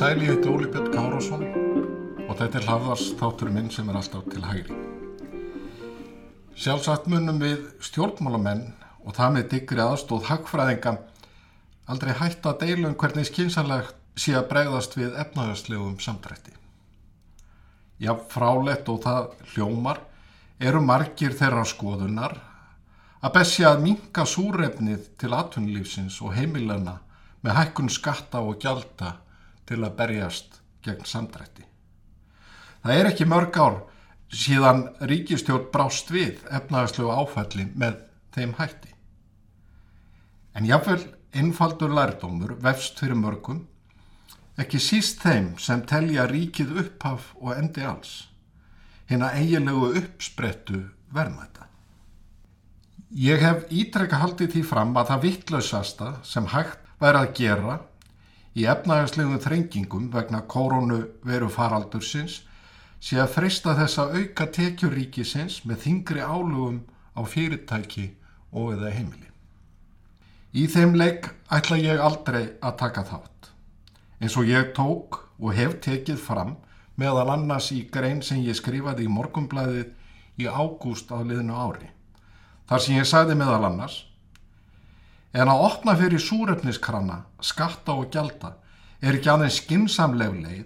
Sæli, ég heiti Óli Björn Kárásson og þetta er hlaðvars þáttur minn sem er alltaf til hægri. Sjálfsagt munum við stjórnmálamenn og það með diggri aðstóð hagfræðinga aldrei hætta að deilum hvernig skynsanlegt sé að bregðast við efnahagslegum samdrætti. Já, frálegt og það hljómar eru margir þeirra skoðunar að besja að minka súrefnið til atvinnulífsins og heimilana með hækkun skatta og gjalda til að berjast gegn samdrætti. Það er ekki mörg ár síðan ríkistjórn brást við efnagslegu áfælli með þeim hætti. En jáfnvel einfaldur lærdómur vefst fyrir mörgum, ekki síst þeim sem telja ríkið upphaf og endi alls, hérna eiginlegu uppsprettu verðmæta. Ég hef ítrekka haldið því fram að það vittlausasta sem hægt væri að gera í efnahagslegum þrengingum vegna koronu veru faraldursins sé að freysta þess að auka tekjuríkisins með þingri álugum á fyrirtæki og eða heimili. Í þeim leik ætla ég aldrei að taka þátt. Eins og ég tók og hef tekið fram meðal annars í grein sem ég skrifaði í morgumblæðið í ágúst á liðinu ári. Þar sem ég sagði meðal annars En að opna fyrir súrefniskrana, skatta og gjalda er ekki aðeins skinsamleg leið,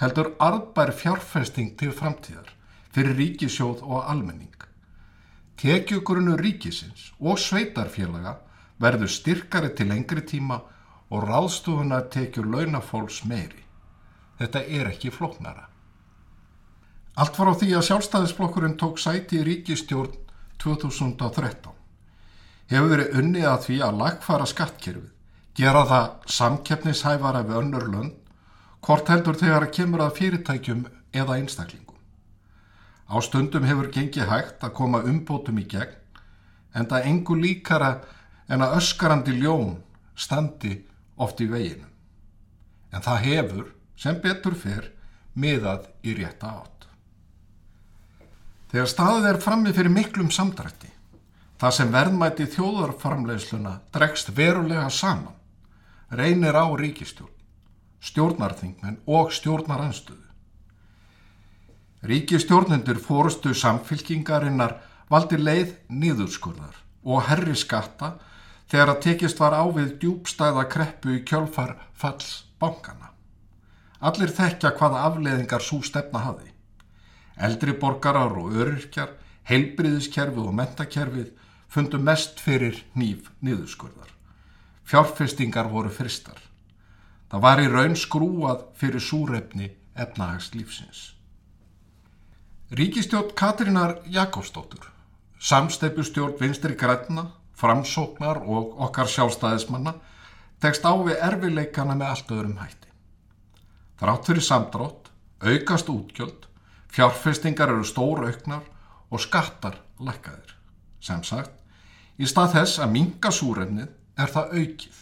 heldur arðbær fjárfesting til framtíðar fyrir ríkisjóð og almenning. Tekjugrunu ríkisins og sveitarfélaga verður styrkari til lengri tíma og ráðstofuna tekjur launafólks meiri. Þetta er ekki floknara. Allt var á því að sjálfstæðisblokkurinn tók sæti í ríkistjórn 2013 hefur verið unnið að því að lagfara skattkerfið, gera það samkeppnishæfara við önnur lönd, hvort heldur þegar kemur að fyrirtækjum eða einstaklingum. Á stundum hefur gengið hægt að koma umbótum í gegn, en það engu líkara en að öskarandi ljón standi oft í veginu. En það hefur, sem betur fyrr, miðað í rétta átt. Þegar staðið er frammi fyrir miklum samdrætti, Það sem verðmæti þjóðarfarmleysluna dregst verulega saman, reynir á ríkistjórn, stjórnarþingmenn og stjórnaranstöðu. Ríkistjórnendur fórustu samfylkingarinnar valdi leið nýðurskurðar og herri skatta þegar að tekist var á við djúbstæða kreppu í kjölfar falls bankana. Allir þekkja hvaða afleðingar svo stefna hafi. Eldri borgarar og öryrkjar, heilbriðiskerfið og mentakerfið fundu mest fyrir nýf niðurskurðar. Fjárfestingar voru fyrstar. Það var í raun skrúað fyrir súrefni efnahagslífsins. Ríkistjótt Katrínar Jakobsdóttur, samsteipustjórn vinstri græna, framsóknar og okkar sjálfstæðismanna tekst á við erfileikana með allt öðrum hætti. Þrátt fyrir samdrátt, aukast útgjöld, fjárfestingar eru stór auknar og skattar lækkaðir. Sem sagt, Í stað þess að minga súrefnið er það aukið.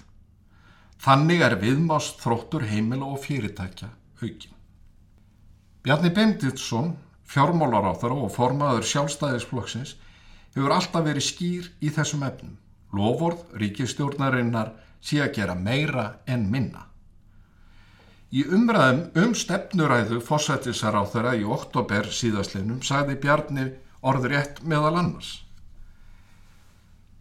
Þannig er viðmást þróttur heimila og fyrirtækja aukin. Bjarni Benditsson, fjármálaráþara og formaður sjálfstæðisflokksins hefur alltaf verið skýr í þessum efnum. Lofórð ríkistjórnarinnar sé að gera meira en minna. Í umræðum um stefnuræðu fósættisaráþara í oktober síðastleinum sagði Bjarni orður rétt meðal annars.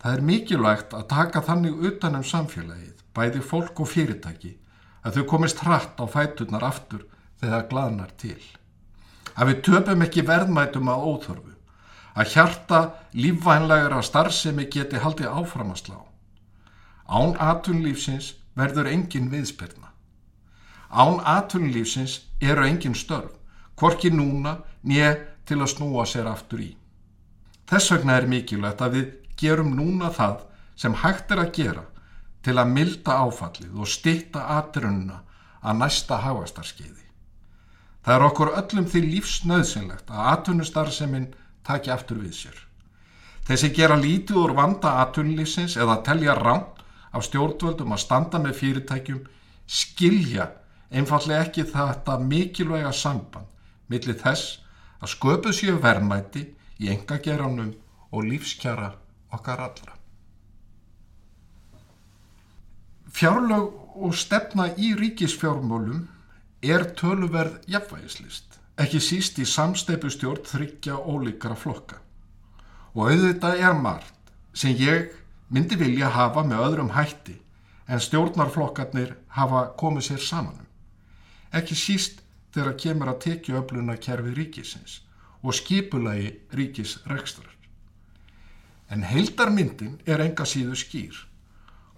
Það er mikilvægt að taka þannig utanum samfélagið, bæði fólk og fyrirtæki, að þau komist hratt á fætunar aftur þegar það glaðnar til. Að við töpum ekki verðmætum að óþörfu, að hjarta lífvænlegra starfsemi geti haldið áfram að slá. Án atunlífsins verður engin viðspyrna. Án atunlífsins eru engin störf, hvorki núna nýja til að snúa sér aftur í. Þess vegna er mikilvægt að við gerum núna það sem hægt er að gera til að milda áfallið og stitta atrunna að næsta hafastarskeiði. Það er okkur öllum því lífsnöðsynlegt að atvinnustarfseminn taki aftur við sér. Þessi gera lítið úr vanda aðtunlýfsins eða telja ránt af stjórnvöldum að standa með fyrirtækjum skilja einfallega ekki þetta mikilvæga samband millir þess að sköpu séu verðmæti í engageranum og lífskjara okkar allra. Fjárlög og stefna í ríkisfjármálum er töluverð jafnvægislist, ekki síst í samsteipustjórn þryggja ólíkara flokka. Og auðvitað er margt sem ég myndi vilja hafa með öðrum hætti en stjórnarflokkarnir hafa komið sér samanum. Ekki síst þegar kemur að tekja öfluna kerfi ríkisins og skipulagi ríkisrekstrar. En heildarmyndin er enga síðu skýr.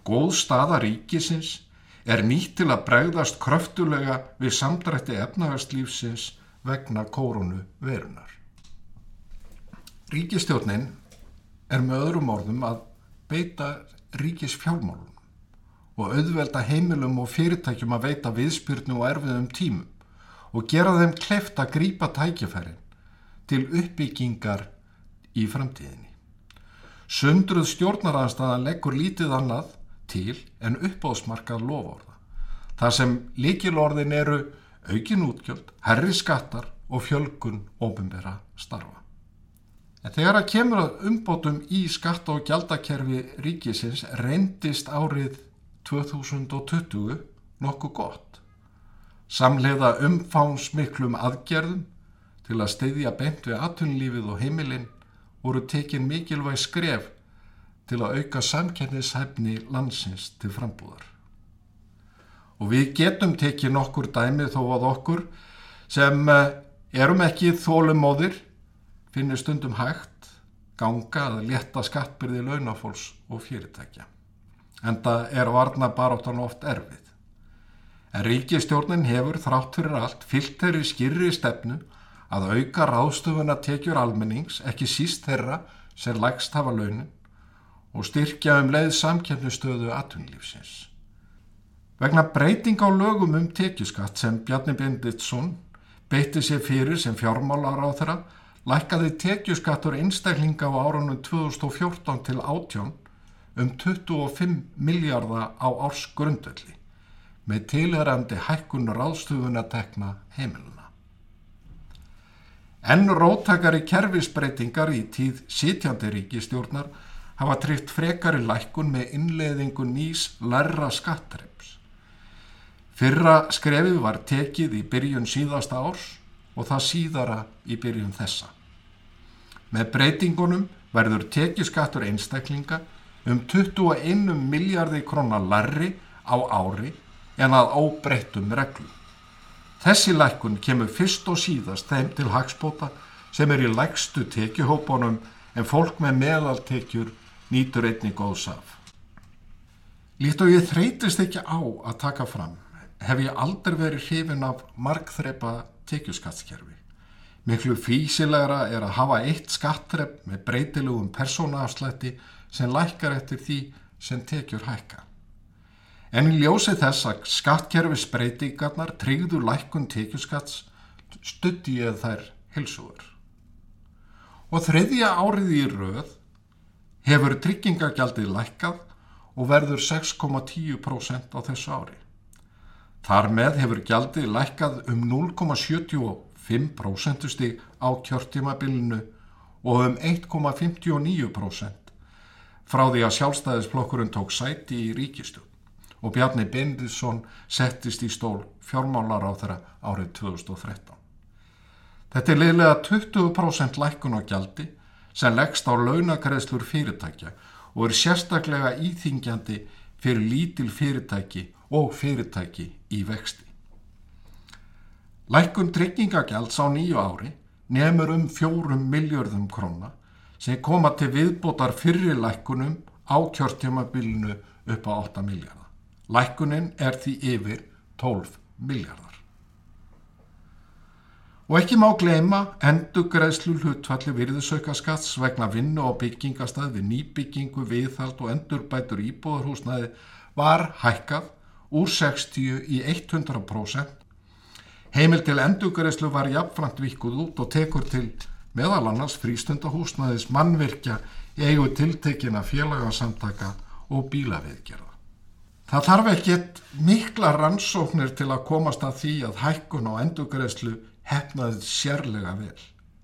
Góð staða ríkisins er nýtt til að bregðast kröftulega við samdrætti efnahagslífsins vegna kórunu verunar. Ríkistjórnin er með öðrum orðum að beita ríkis fjármálunum og auðvelda heimilum og fyrirtækjum að veita viðspyrnu og erfiðum tímum og gera þeim kleft að grípa tækjafærin til uppbyggingar í framtíðinni. Sundruð stjórnaraðanstaðan leggur lítið annað til en uppáðsmarkað lofórða. Það sem líkilorðin eru aukin útgjöld, herri skattar og fjölgun ofinbera starfa. En þegar að kemur að umbótum í skatta og gjaldakerfi ríkisins reyndist árið 2020 nokkuð gott. Samleiða umfánsmiklum aðgerðum til að steyðja beint við atunlífið og heimilinn voru tekin mikilvæg skref til að auka samkennishæfni landsins til frambúðar. Og við getum tekið nokkur dæmi þó að okkur sem eh, erum ekki þólumóðir, finnir stundum hægt, ganga að leta skattbyrði launafólks og fyrirtækja. En það er varna baráttan oft erfið. En ríkistjórnin hefur þrátt fyrir allt fyllt þeirri skýrri stefnu að auka ráðstöfuna tekjur almennings, ekki síst þeirra sem lægst hafa launin og styrkja um leið samkjöfnustöðu atunlífsins. Vegna breyting á lögum um tekjuskatt sem Bjarni Benditsson beitti sér fyrir sem fjármálar á þeirra, lækkaði tekjuskattur einstaklinga á árunum 2014 til 18 um 25 miljardar á árs grundölli með tilherandi hækkun ráðstöfuna tekna heimiluna. Enn róttakari kerfisbreytingar í tíð sitjandi ríkistjórnar hafa tryggt frekari lækkun með innleðingu nýs lærra skattreips. Fyrra skrefið var tekið í byrjun síðasta árs og það síðara í byrjun þessa. Með breytingunum verður tekjuskattur einstaklinga um 21 miljardi krónar larri á ári en að ábreyttum reglum. Þessi lækkun kemur fyrst og síðast þeim til hagspóta sem er í lækstu tekjuhópunum en fólk með meðaltekjur nýtur einni góðs af. Líkt og ég þreytist ekki á að taka fram hef ég aldrei verið hrifin af markþrepa tekjuskattskerfi. Miklu físilegra er að hafa eitt skattrepp með breytilugum persónaafslætti sem lækkar eftir því sem tekjur hækka. En í ljósi þess að skattkerfis breytingarnar tryggður lækkun tekjuskatts stutti ég þær hilsugur. Og þriðja árið í rauð hefur tryggingagjaldið lækkað og verður 6,10% á þessu ári. Þar með hefur gjaldið lækkað um 0,75% stig á kjörtímabilinu og um 1,59% frá því að sjálfstæðisflokkurinn tók sæti í ríkistjón og Bjarni Bendisson settist í stól fjármálar á þeirra árið 2013. Þetta er leiðilega 20% lækkun á gjaldi sem leggst á launakreðslur fyrirtækja og er sérstaklega íþingjandi fyrir lítil fyrirtæki og fyrirtæki í vexti. Lækkun tryggingagjalds á nýju ári nefnur um fjórum miljörðum króna sem koma til viðbótar fyrir lækkunum á kjörtjumabilinu upp á 8 miljardar. Lækkunin er því yfir 12 miljardar. Og ekki má gleyma endugreðslu hlutfalli virðisaukaskats vegna vinnu og byggingastað við nýbyggingu, viðhald og endurbætur íbúðarhúsnaði var hækkað úr 60 í 100%. Heimil til endugreðslu var jafnframt vikuð út og tekur til meðal annars frístundahúsnaðis mannvirkja eigu tiltekina félagarsamtaka og bílaviðgerða. Það þarf ekkert mikla rannsóknir til að komast að því að hækkun og endugreðslu hefnaði sérlega vel.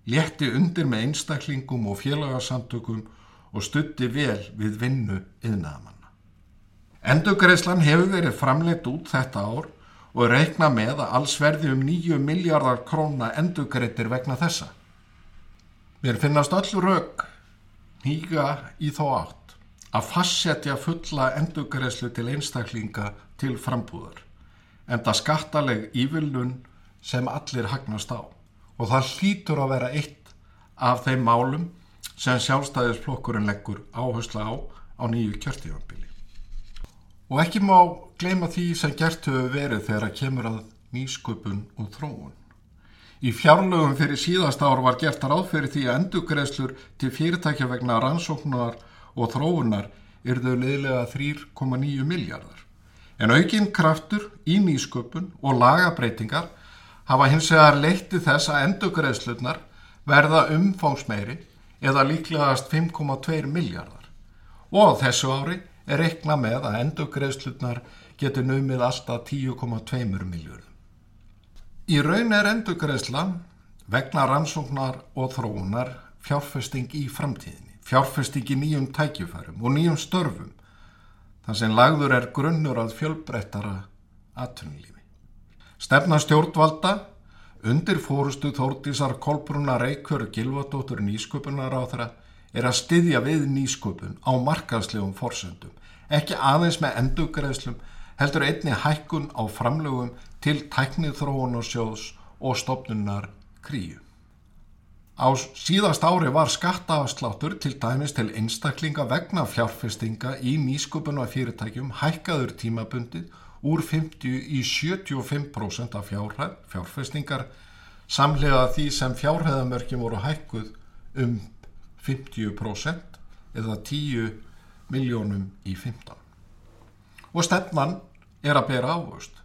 Létti undir með einstaklingum og félagarsamtökum og stutti vel við vinnu yðnaðamanna. Endugreðslan hefur verið framleitt út þetta ár og reikna með að alls verði um 9 miljardar króna endugreittir vegna þessa. Mér finnast öll rauk hýga í þó átt að fastsetja fulla endugreðslu til einstaklinga til frambúðar en það skattaleg ívilun sem allir hagnast á og það hlýtur að vera eitt af þeim málum sem sjálfstæðisflokkurinn leggur áhersla á á nýju kjörtífambili. Og ekki má gleyma því sem gert hefur verið þegar að kemur að nýsköpun og þróun. Í fjárlögum fyrir síðast ár var gert ráð fyrir því að endugreðslur til fyrirtækja vegna rannsóknar og þróunar yrðu leiðilega 3,9 miljardar. En aukinn kraftur í nýsköpun og lagabreitingar hafa hins vegar leitti þess að endugreðslurnar verða umfángsmeiri eða líklegast 5,2 miljardar. Og þessu ári er reikna með að endugreðslurnar getur numið alltaf 10,2 miljardar. Í raun er endugreðsla vegna rannsóknar og þróunar fjárfesting í framtíðinni, fjárfesting í nýjum tækjufærum og nýjum störfum, þar sem lagður er grunnur að fjölbreyttara aðtunlífi. Stefna stjórnvalda undir fórustu Þórtísar Kolbruna Reykjör Gilvardóttur nýsköpunar á þeirra er að styðja við nýsköpun á markaðslegum forsendum, ekki aðeins með endugreðslum heldur einni hækkun á framlögum til tæknið þróunarsjóðs og stopnunar kríu. Á síðast ári var skattaafsláttur til dæmis til einstaklinga vegna fjárfestinga í nýsköpun og fyrirtækjum hækkaður tímabundið úr 50 í 75% af fjárhæð, fjárfestingar samlega því sem fjárhæðamörkjum voru hækkuð um 50% eða 10 miljónum í 15. Og stefnan er að bera ávöxt.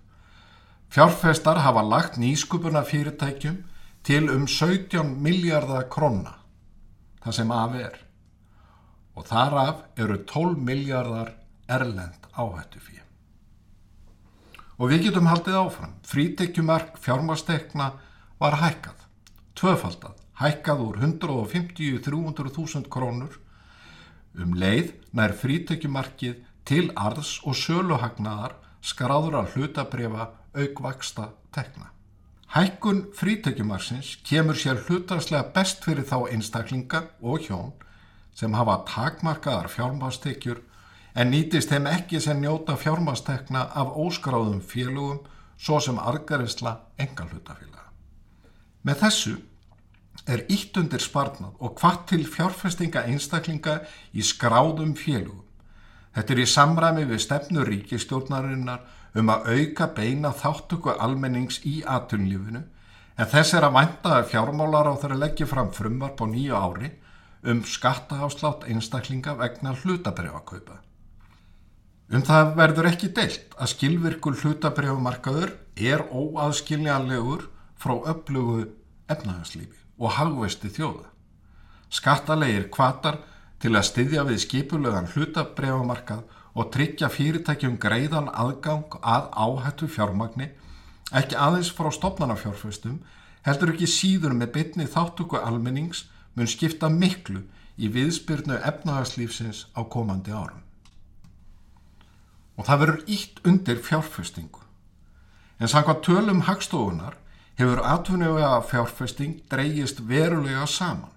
Fjárfestar hafa lagt nýskupuna fyrirtækjum til um 17 miljardar krona, það sem af er. Og þaraf eru 12 miljardar erlend áhættu fyrir. Og við getum haldið áfram. Frítekjumark fjármastekna var hækkað, tvöfaldað, hækkað úr 150-300.000 krónur um leið nær frítekjumarkið til arðs og söluhagnaðar skráður að hlutabrifa aukvaksta tekna. Hækkun frítekjumarsins kemur sér hlutarslega best fyrir þá einstaklinga og hjón sem hafa takmarkaðar fjármastekjur en nýtist þeim ekki sem njóta fjármastekna af óskráðum félögum svo sem argarisla engal hlutafélaga. Með þessu er ítt undir sparnað og hvað til fjárfestinga einstaklinga í skráðum félögum Þetta er í samræmi við stefnu ríkistjórnarinnar um að auka beina þáttöku almennings í atunlífinu en þess er að vænta að fjármálar á þeirra leggja fram frumvarp á nýju ári um skattaafslátt einstaklinga vegna hlutabrjáakaupa. Um það verður ekki deilt að skilvirkul hlutabrjámarkaður er óaðskiljanlegur frá öflugu efnahagslífi og hagvesti þjóða. Skattalegir kvatar til að styðja við skipulögan hlutabrefamarkað og tryggja fyrirtækjum greiðan aðgang að áhættu fjármagni, ekki aðeins frá stopnarnafjárfæstum, heldur ekki síður með bytni þáttöku almennings mun skipta miklu í viðspyrnu efnahagslífsins á komandi árum. Og það verður ítt undir fjárfæstingu. En sangvað tölum hagstofunar hefur atvinnulega fjárfæsting dreyjist verulega saman.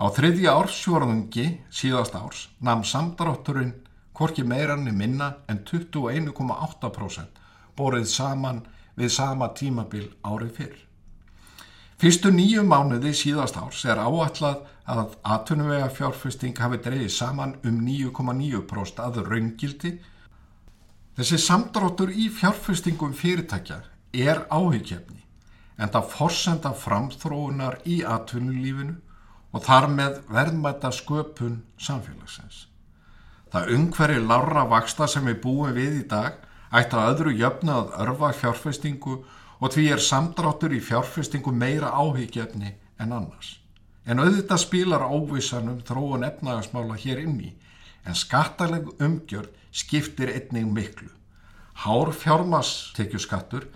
Á þriðja ársfjórðungi síðast árs namn samdrátturinn korki meirann í minna en 21,8% borið saman við sama tímabil árið fyrr. Fyrstu nýju mánuði síðast árs er áallat að atvinnuvega fjárfesting hafi dreyið saman um 9,9% að raungildi. Þessi samdráttur í fjárfestingum fyrirtækja er áhyggjefni en það forsenda framþróunar í atvinnulífinu og þar með verðmæta sköpun samfélagsins. Það umhverju lára vaksta sem við búum við í dag ætti að öðru jöfna að örfa fjárfestingu og því er samdráttur í fjárfestingu meira áhyggjefni en annars. En auðvitað spilar óvissanum þróun efnagasmála hér inni en skattaleg umgjörð skiptir einnig miklu. Hár fjármastekjuskattur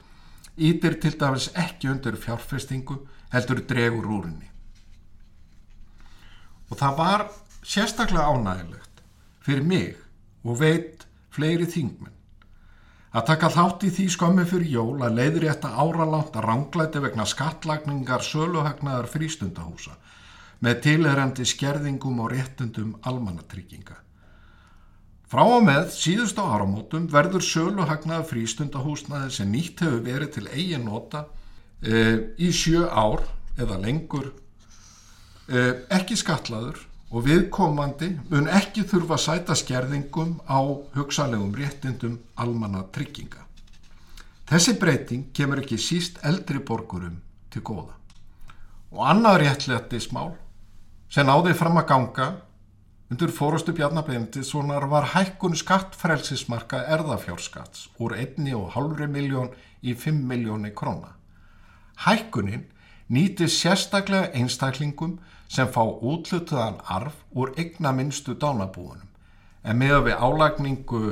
ítir til dæmis ekki undir fjárfestingu heldur dregur úrinni. Og það var sérstaklega ánægilegt fyrir mig og veit fleiri þingmenn að taka þátt í því skömmi fyrir jól að leiðri þetta áralánt að ránglæti vegna skattlagningar söluhagnaðar frístundahúsa með tilherandi skerðingum og réttundum almannatrygginga. Frá og með síðust á áramótum verður söluhagnaðar frístundahúsnaði sem nýtt hefur verið til eigin nota e, í sjö ár eða lengur e, ekki skatlaður og viðkomandi mun ekki þurfa að sæta skerðingum á hugsalegum réttindum almanna trygginga. Þessi breyting kemur ekki síst eldri borgurum til góða. Og annað réttlætti smál sem náði fram að ganga undir fórustu bjarnabeyndi svonar var hækkun skattfrelsismarka erðafjárskatts úr 1,5 miljón í 5 miljóni króna. Hækkunin nýti sérstaklega einstaklingum sem fá útlutuðan arf úr egna minnstu dánabúunum en með við álagningu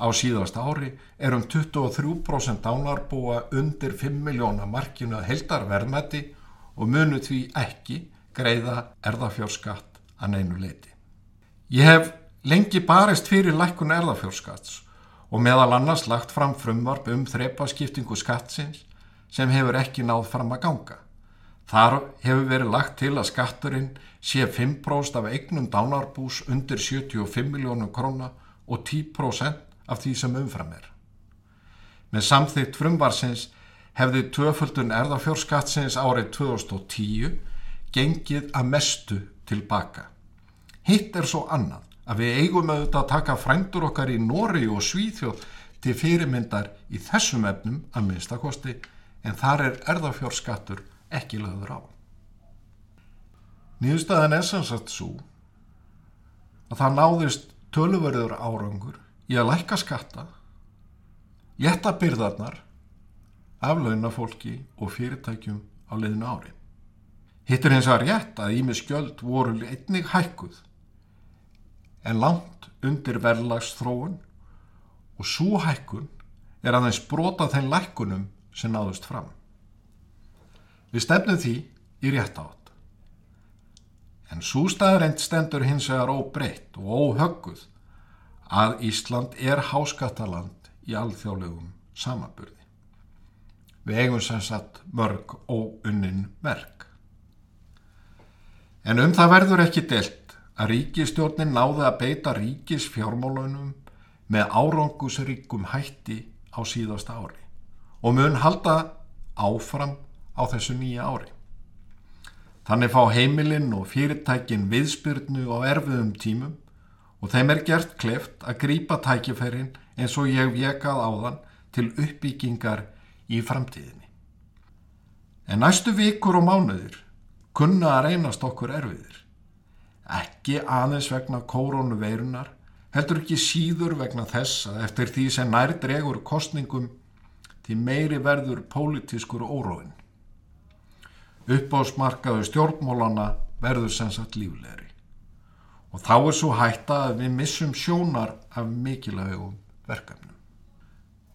á síðast ári er um 23% dánarbúa undir 5 miljóna markinu að heldar verðmætti og munu því ekki greiða erðafjórskatt að neinu leiti. Ég hef lengi barist fyrir lækkun erðafjórskatts og meðal annars lagt fram frumvarp um þrepaskiptingu skattsins sem hefur ekki náð fram að ganga. Þar hefur verið lagt til að skatturinn sé 5% af eignum dánarbús undir 75 miljónum króna og 10% af því sem umfram er. Með samþýtt frumvarsins hefði tvöföldun erðafjórskattsins árið 2010 gengið að mestu tilbaka. Hitt er svo annað að við eigum auðvitað að taka frændur okkar í Nóri og Svíþjóð til fyrirmyndar í þessum efnum að minnstakosti en þar er erðafjórskattur ekki lagður á. Nýðustæðan er sannsagt svo að það náðist tölverður árangur í að lækka skatta, létta byrðarnar, aflauna fólki og fyrirtækjum á leiðinu ári. Hittur hins að rétt að ími skjöld voru einnig hækkuð en langt undir verðlagsþróun og svo hækkun er aðeins brota þenn lækkunum sem náðust fram. Við stefnum því í rétt átt. En svo staðreint stendur hins vegar óbreytt og óhögguð að Ísland er háskattaland í alþjóðlegum samaburði. Við eigum sem sagt mörg óunnin verk. En um það verður ekki delt að ríkistjórnin náði að beita ríkis fjármálunum með árangusríkum hætti á síðasta ári og mun halda áfram á þessu nýja ári. Þannig fá heimilinn og fyrirtækin viðspyrnu á erfiðum tímum og þeim er gert kleft að grýpa tækifærin eins og ég vekað á þann til uppbyggingar í framtíðinni. En næstu vikur og mánuðir kunna að reynast okkur erfiðir. Ekki aðeins vegna koronaveirunar, heldur ekki síður vegna þess að eftir því sem nær dregur kostningum til meiri verður pólitískur óróin uppásmarkaðu stjórnmólana verður sem sagt líflegri. Og þá er svo hætta að við missum sjónar af mikilvægum verkefnum.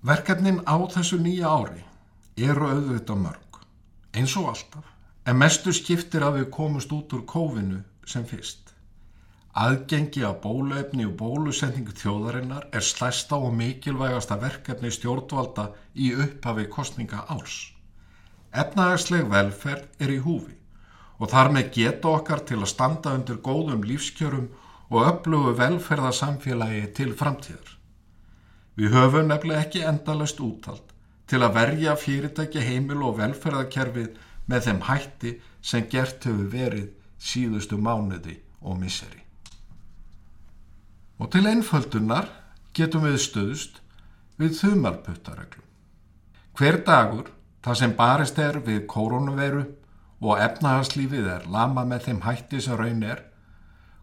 Verkefnin á þessu nýja ári eru auðvitað mörg, eins og alltaf, en mestu skiptir að við komumst út úr kófinu sem fyrst. Aðgengi að bóluefni og bólusendingu þjóðarinnar er slæsta og mikilvægasta verkefni stjórnvalda í upphafi kostninga árs. Efnahagsleg velferð er í húfi og þar með geta okkar til að standa undir góðum lífskjörum og öflugu velferðarsamfélagi til framtíðar. Við höfum nefnilega ekki endalast úttalt til að verja fyrirtæki heimil og velferðarkerfið með þeim hætti sem gert hefur verið síðustu mánuði og misseri. Og til einföldunar getum við stöðust við þumalputtareglum. Hver dagur Það sem barist er við koronaviru og efnahagslífið er lama með þeim hætti sem raun er,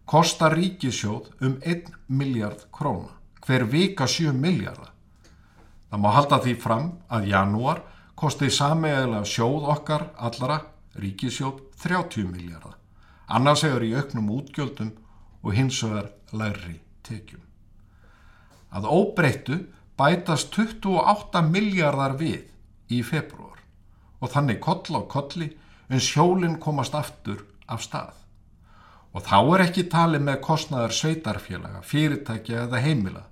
kostar ríkisjóð um 1 miljard króna, hver vika 7 miljardar. Það má halda því fram að janúar kosti sameiglega sjóð okkar allara ríkisjóð 30 miljardar, annars egur í auknum útgjöldum og hins vegar læri tekjum. Að óbreyttu bætast 28 miljardar við í februar og þannig koll á kolli en sjólinn komast aftur af stað. Og þá er ekki talið með kostnaðar sveitarfélaga, fyrirtækja eða heimila.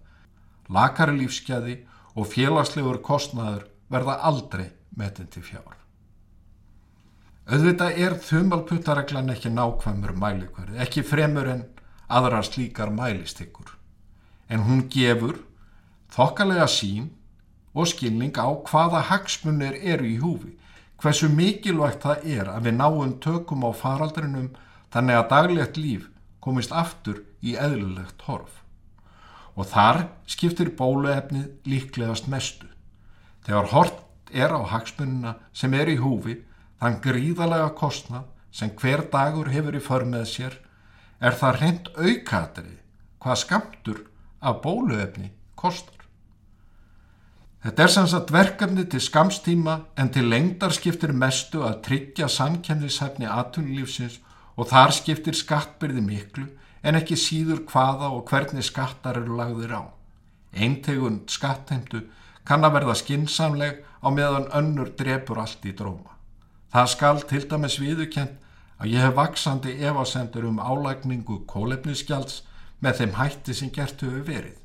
Lakari lífskeiði og félagslegur kostnaður verða aldrei metin til fjár. Auðvitað er þumalputtareglan ekki nákvæmur mælikverði, ekki fremur en aðra slíkar mælistykkur. En hún gefur þokkalega sín og skilning á hvaða hagsmunir eru í húfi, hversu mikilvægt það er að við náum tökum á faraldrinum þannig að daglegt líf komist aftur í eðlulegt horf. Og þar skiptir bóluefnið líklegast mestu. Þegar hort er á hagsmunina sem er í húfi, þann gríðalega kostnað sem hver dagur hefur í för með sér, er það reynd aukatrið hvað skamtur af bóluefni kostar. Þetta er sannsagt verkefni til skamstíma en til lengdar skiptir mestu að tryggja samkennishefni aðtunlífsins og þar skiptir skattbyrði miklu en ekki síður hvaða og hvernig skattar eru lagðir á. Eintegund skattheimtu kann að verða skinsamleg á meðan önnur drefur allt í dróma. Það skal til dæmis viðukent að ég hef vaksandi evasendur um álækningu kólefnisgjalds með þeim hætti sem gert hefur verið.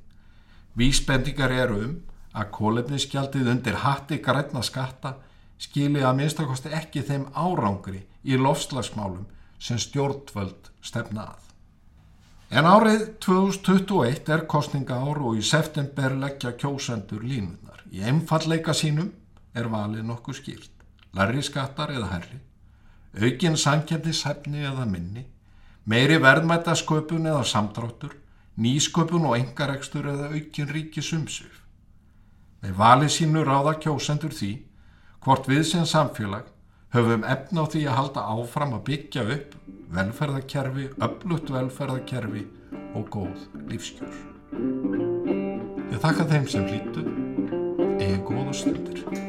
Vísbendingar eru um að kólefnisgjaldið undir hatti græna skatta skili að minnstakosti ekki þeim árangri í lofslagsmálum sem stjórnvöld stefna að. En árið 2021 er kostninga ár og í september leggja kjósendur línunar. Í einfalleika sínum er valið nokkuð skýrt. Larri skattar eða herri, aukin sankjæmdishefni eða minni, meiri verðmættasköpun eða samtráttur, nýsköpun og engarekstur eða aukin ríkisumsuf. Með valið sínu ráða kjósendur því hvort við sem samfélag höfum efna á því að halda áfram að byggja upp velferðarkerfi, öflutt velferðarkerfi og góð lífskjör. Ég þakka þeim sem hlýtu, eða góða stundir.